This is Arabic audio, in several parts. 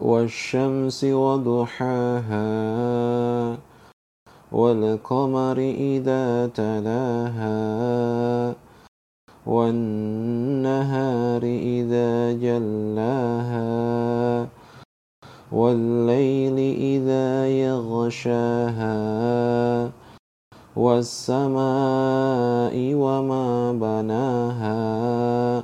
والشمس وضحاها والقمر إذا تلاها والنهار إذا جلاها والليل إذا يغشاها والسماء وما بناها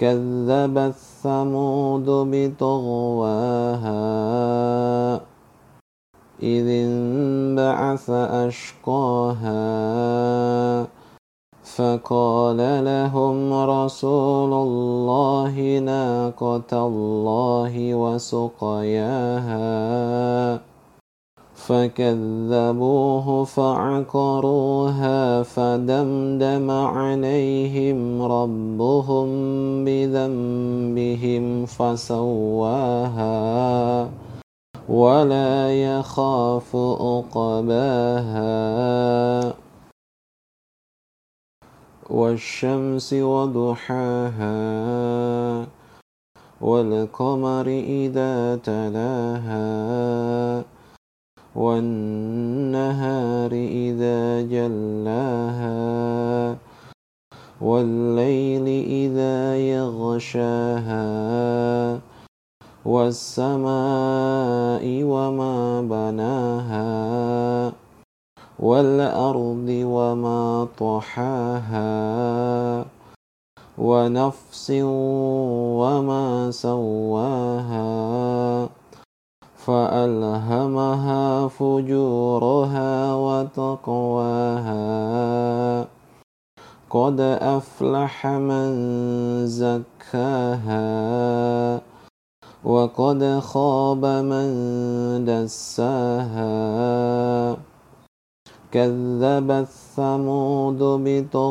كذبت ثمود بطغواها إذ انبعث أشقاها فقال لهم رسول الله ناقة الله وسقياها فكذبوه فعقروها فدمدم عليهم ربهم بذنبهم فسواها ولا يخاف عقباها. والشمس وضحاها والقمر إذا تلاها والنهار إذا جلاها والليل إذا يغشاها والسماء وما بناها والأرض وما طحاها ونفس وما سواها. فألهمها فجورها وتقواها. قد أفلح من زكاها وقد خاب من دساها. كذبت ثمود بطغواها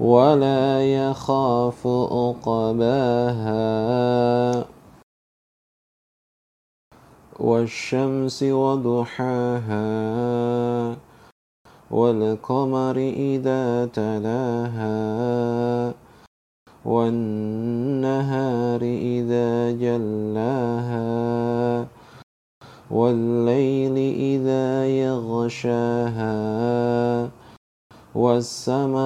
ولا يخاف عقباها. والشمس وضحاها. والقمر إذا تلاها. والنهار إذا جلاها. والليل إذا يغشاها. والسماء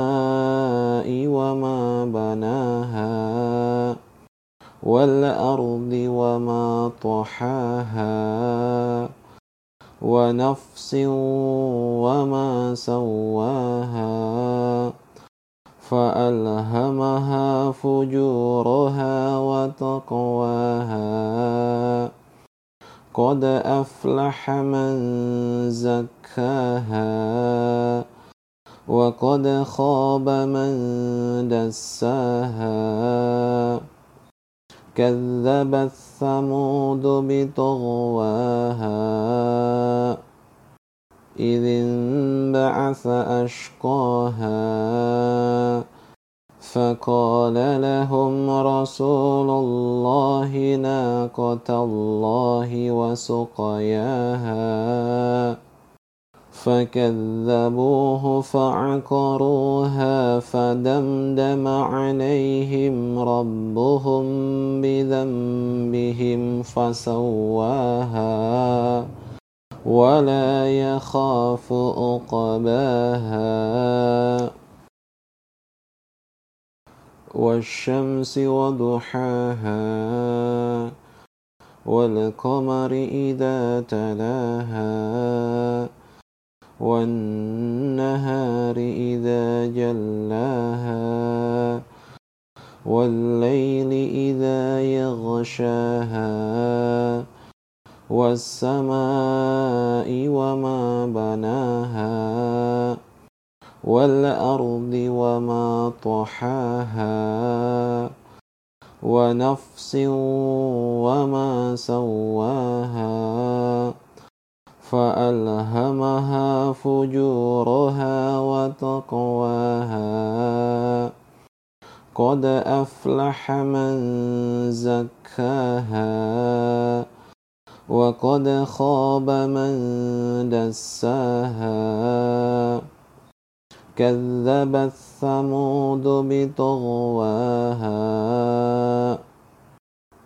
وما بناها والأرض وما طحاها ونفس وما سواها فألهمها فجورها وتقواها قد أفلح من زكاها وقد خاب من دساها. كذبت ثمود بطغواها. إذ انبعث أشقاها. فقال لهم رسول الله ناقة الله وسقياها. فكذبوه فعقروها فدمدم عليهم ربهم بذنبهم فسواها ولا يخاف عقباها. والشمس وضحاها والقمر إذا تلاها والنهار إذا جلاها والليل إذا يغشاها والسماء وما بناها والأرض وما طحاها ونفس وما سواها. فألهمها فجورها وتقواها. قد أفلح من زكاها. وقد خاب من دساها. كذبت ثمود بطغواها.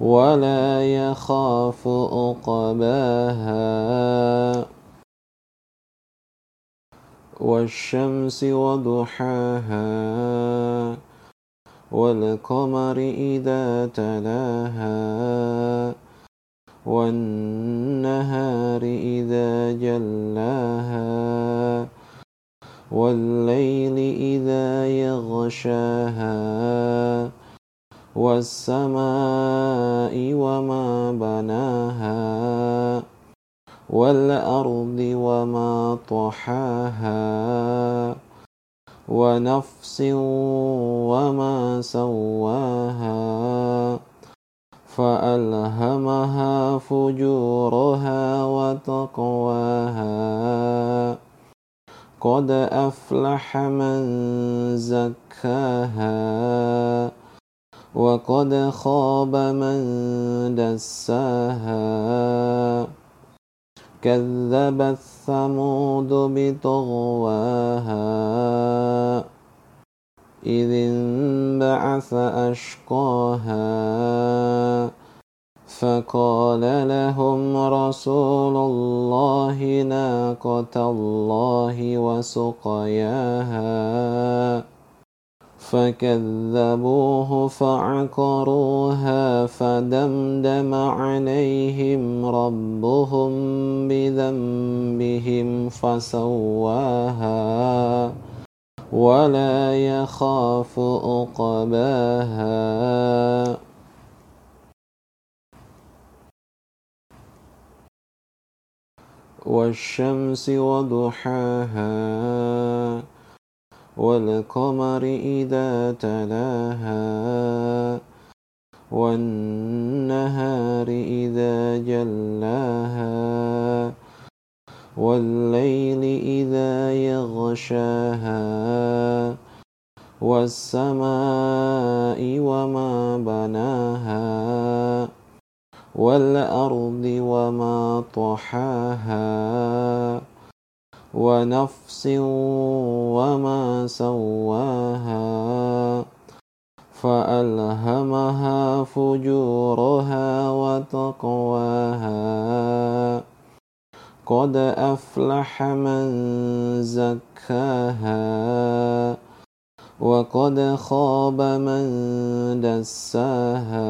ولا يخاف عقباها. والشمس وضحاها. والقمر إذا تلاها. والنهار إذا جلاها. والليل إذا يغشاها. والسماء وما بناها والأرض وما طحاها ونفس وما سواها فألهمها فجورها وتقواها قد أفلح من زكاها وقد خاب من دساها. كذبت ثمود بطغواها. إذ انبعث أشقاها. فقال لهم رسول الله ناقة الله وسقياها. فكذبوه فعقروها فدمدم عليهم ربهم بذنبهم فسواها ولا يخاف عقباها. والشمس وضحاها والقمر إذا تلاها والنهار إذا جلاها والليل إذا يغشاها والسماء وما بناها والأرض وما طحاها. ونفس وما سواها فألهمها فجورها وتقواها قد أفلح من زكاها وقد خاب من دساها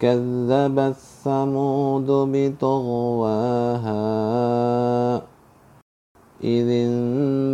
كذبت ثمود بطغواها إذ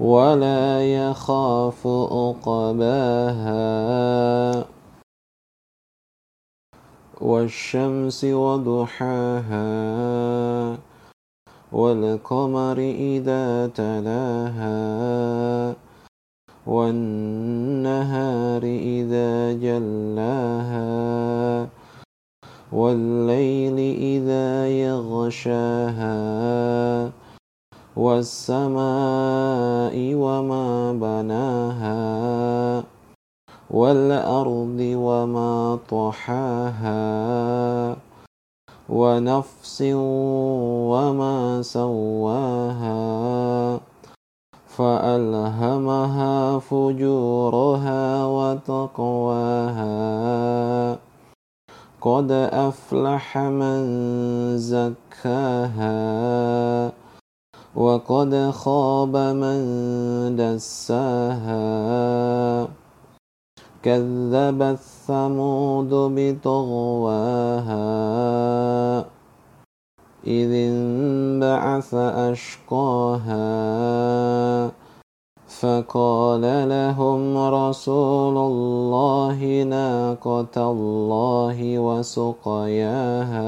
ولا يخاف عقباها. والشمس وضحاها والقمر إذا تلاها والنهار إذا جلاها والليل إذا يغشاها. والسماء وما بناها والأرض وما طحاها ونفس وما سواها فألهمها فجورها وتقواها قد أفلح من زكاها وقد خاب من دساها. كذبت ثمود بطغواها. إذ انبعث أشقاها. فقال لهم رسول الله ناقة الله وسقياها.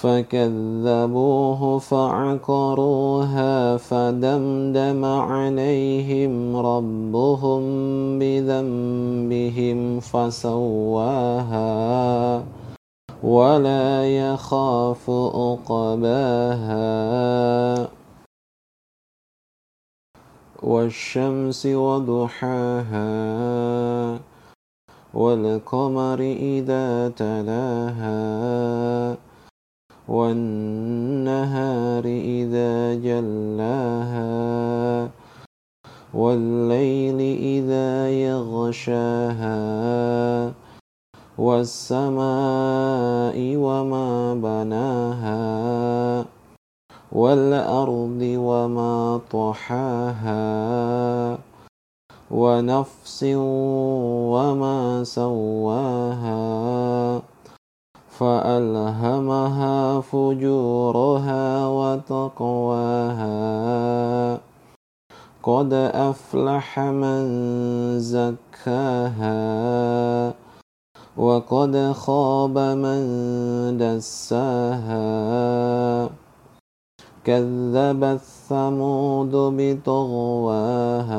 فكذبوه فعقروها فدمدم عليهم ربهم بذنبهم فسواها ولا يخاف عقباها. والشمس وضحاها والقمر إذا تلاها والنهار إذا جلاها والليل إذا يغشاها والسماء وما بناها والأرض وما طحاها ونفس وما سواها. فألهمها فجورها وتقواها. قد أفلح من زكاها وقد خاب من دساها. كذبت ثمود بطغواها.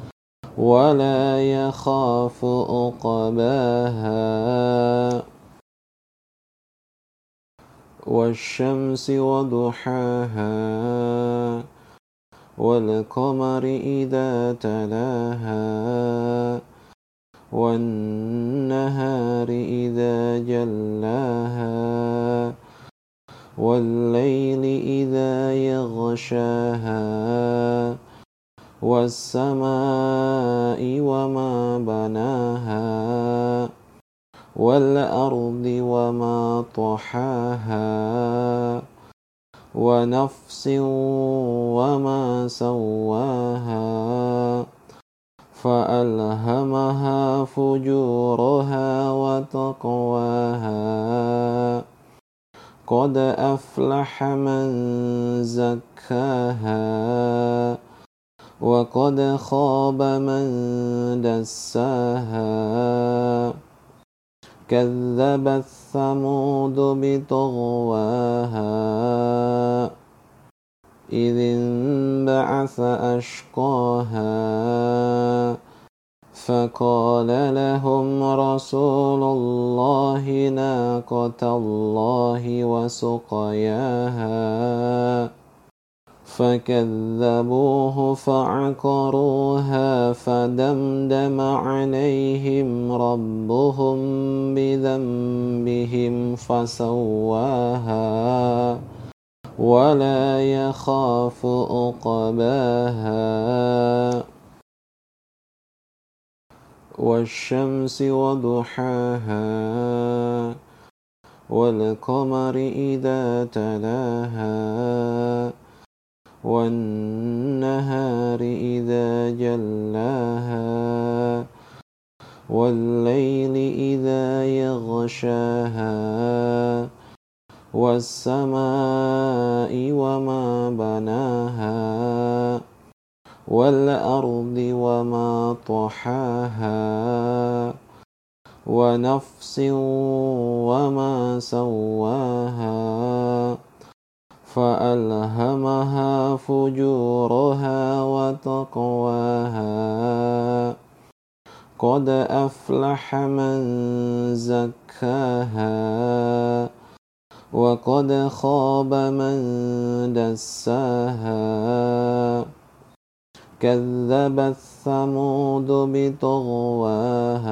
ولا يخاف عقباها. والشمس وضحاها والقمر إذا تلاها والنهار إذا جلاها والليل إذا يغشاها. والسماء وما بناها والأرض وما طحاها ونفس وما سواها فألهمها فجورها وتقواها قد أفلح من زكاها وقد خاب من دساها. كذبت ثمود بطغواها. إذ انبعث أشقاها. فقال لهم رسول الله ناقة الله وسقياها. فكذبوه فعقروها فدمدم عليهم ربهم بذنبهم فسواها ولا يخاف عقباها. والشمس وضحاها والقمر إذا تلاها والنهار إذا جلاها والليل إذا يغشاها والسماء وما بناها والأرض وما طحاها ونفس وما سواها. فألهمها فجورها وتقواها. قد أفلح من زكاها. وقد خاب من دساها. كذبت ثمود بطغواها.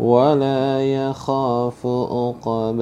ولا يخاف عقباها.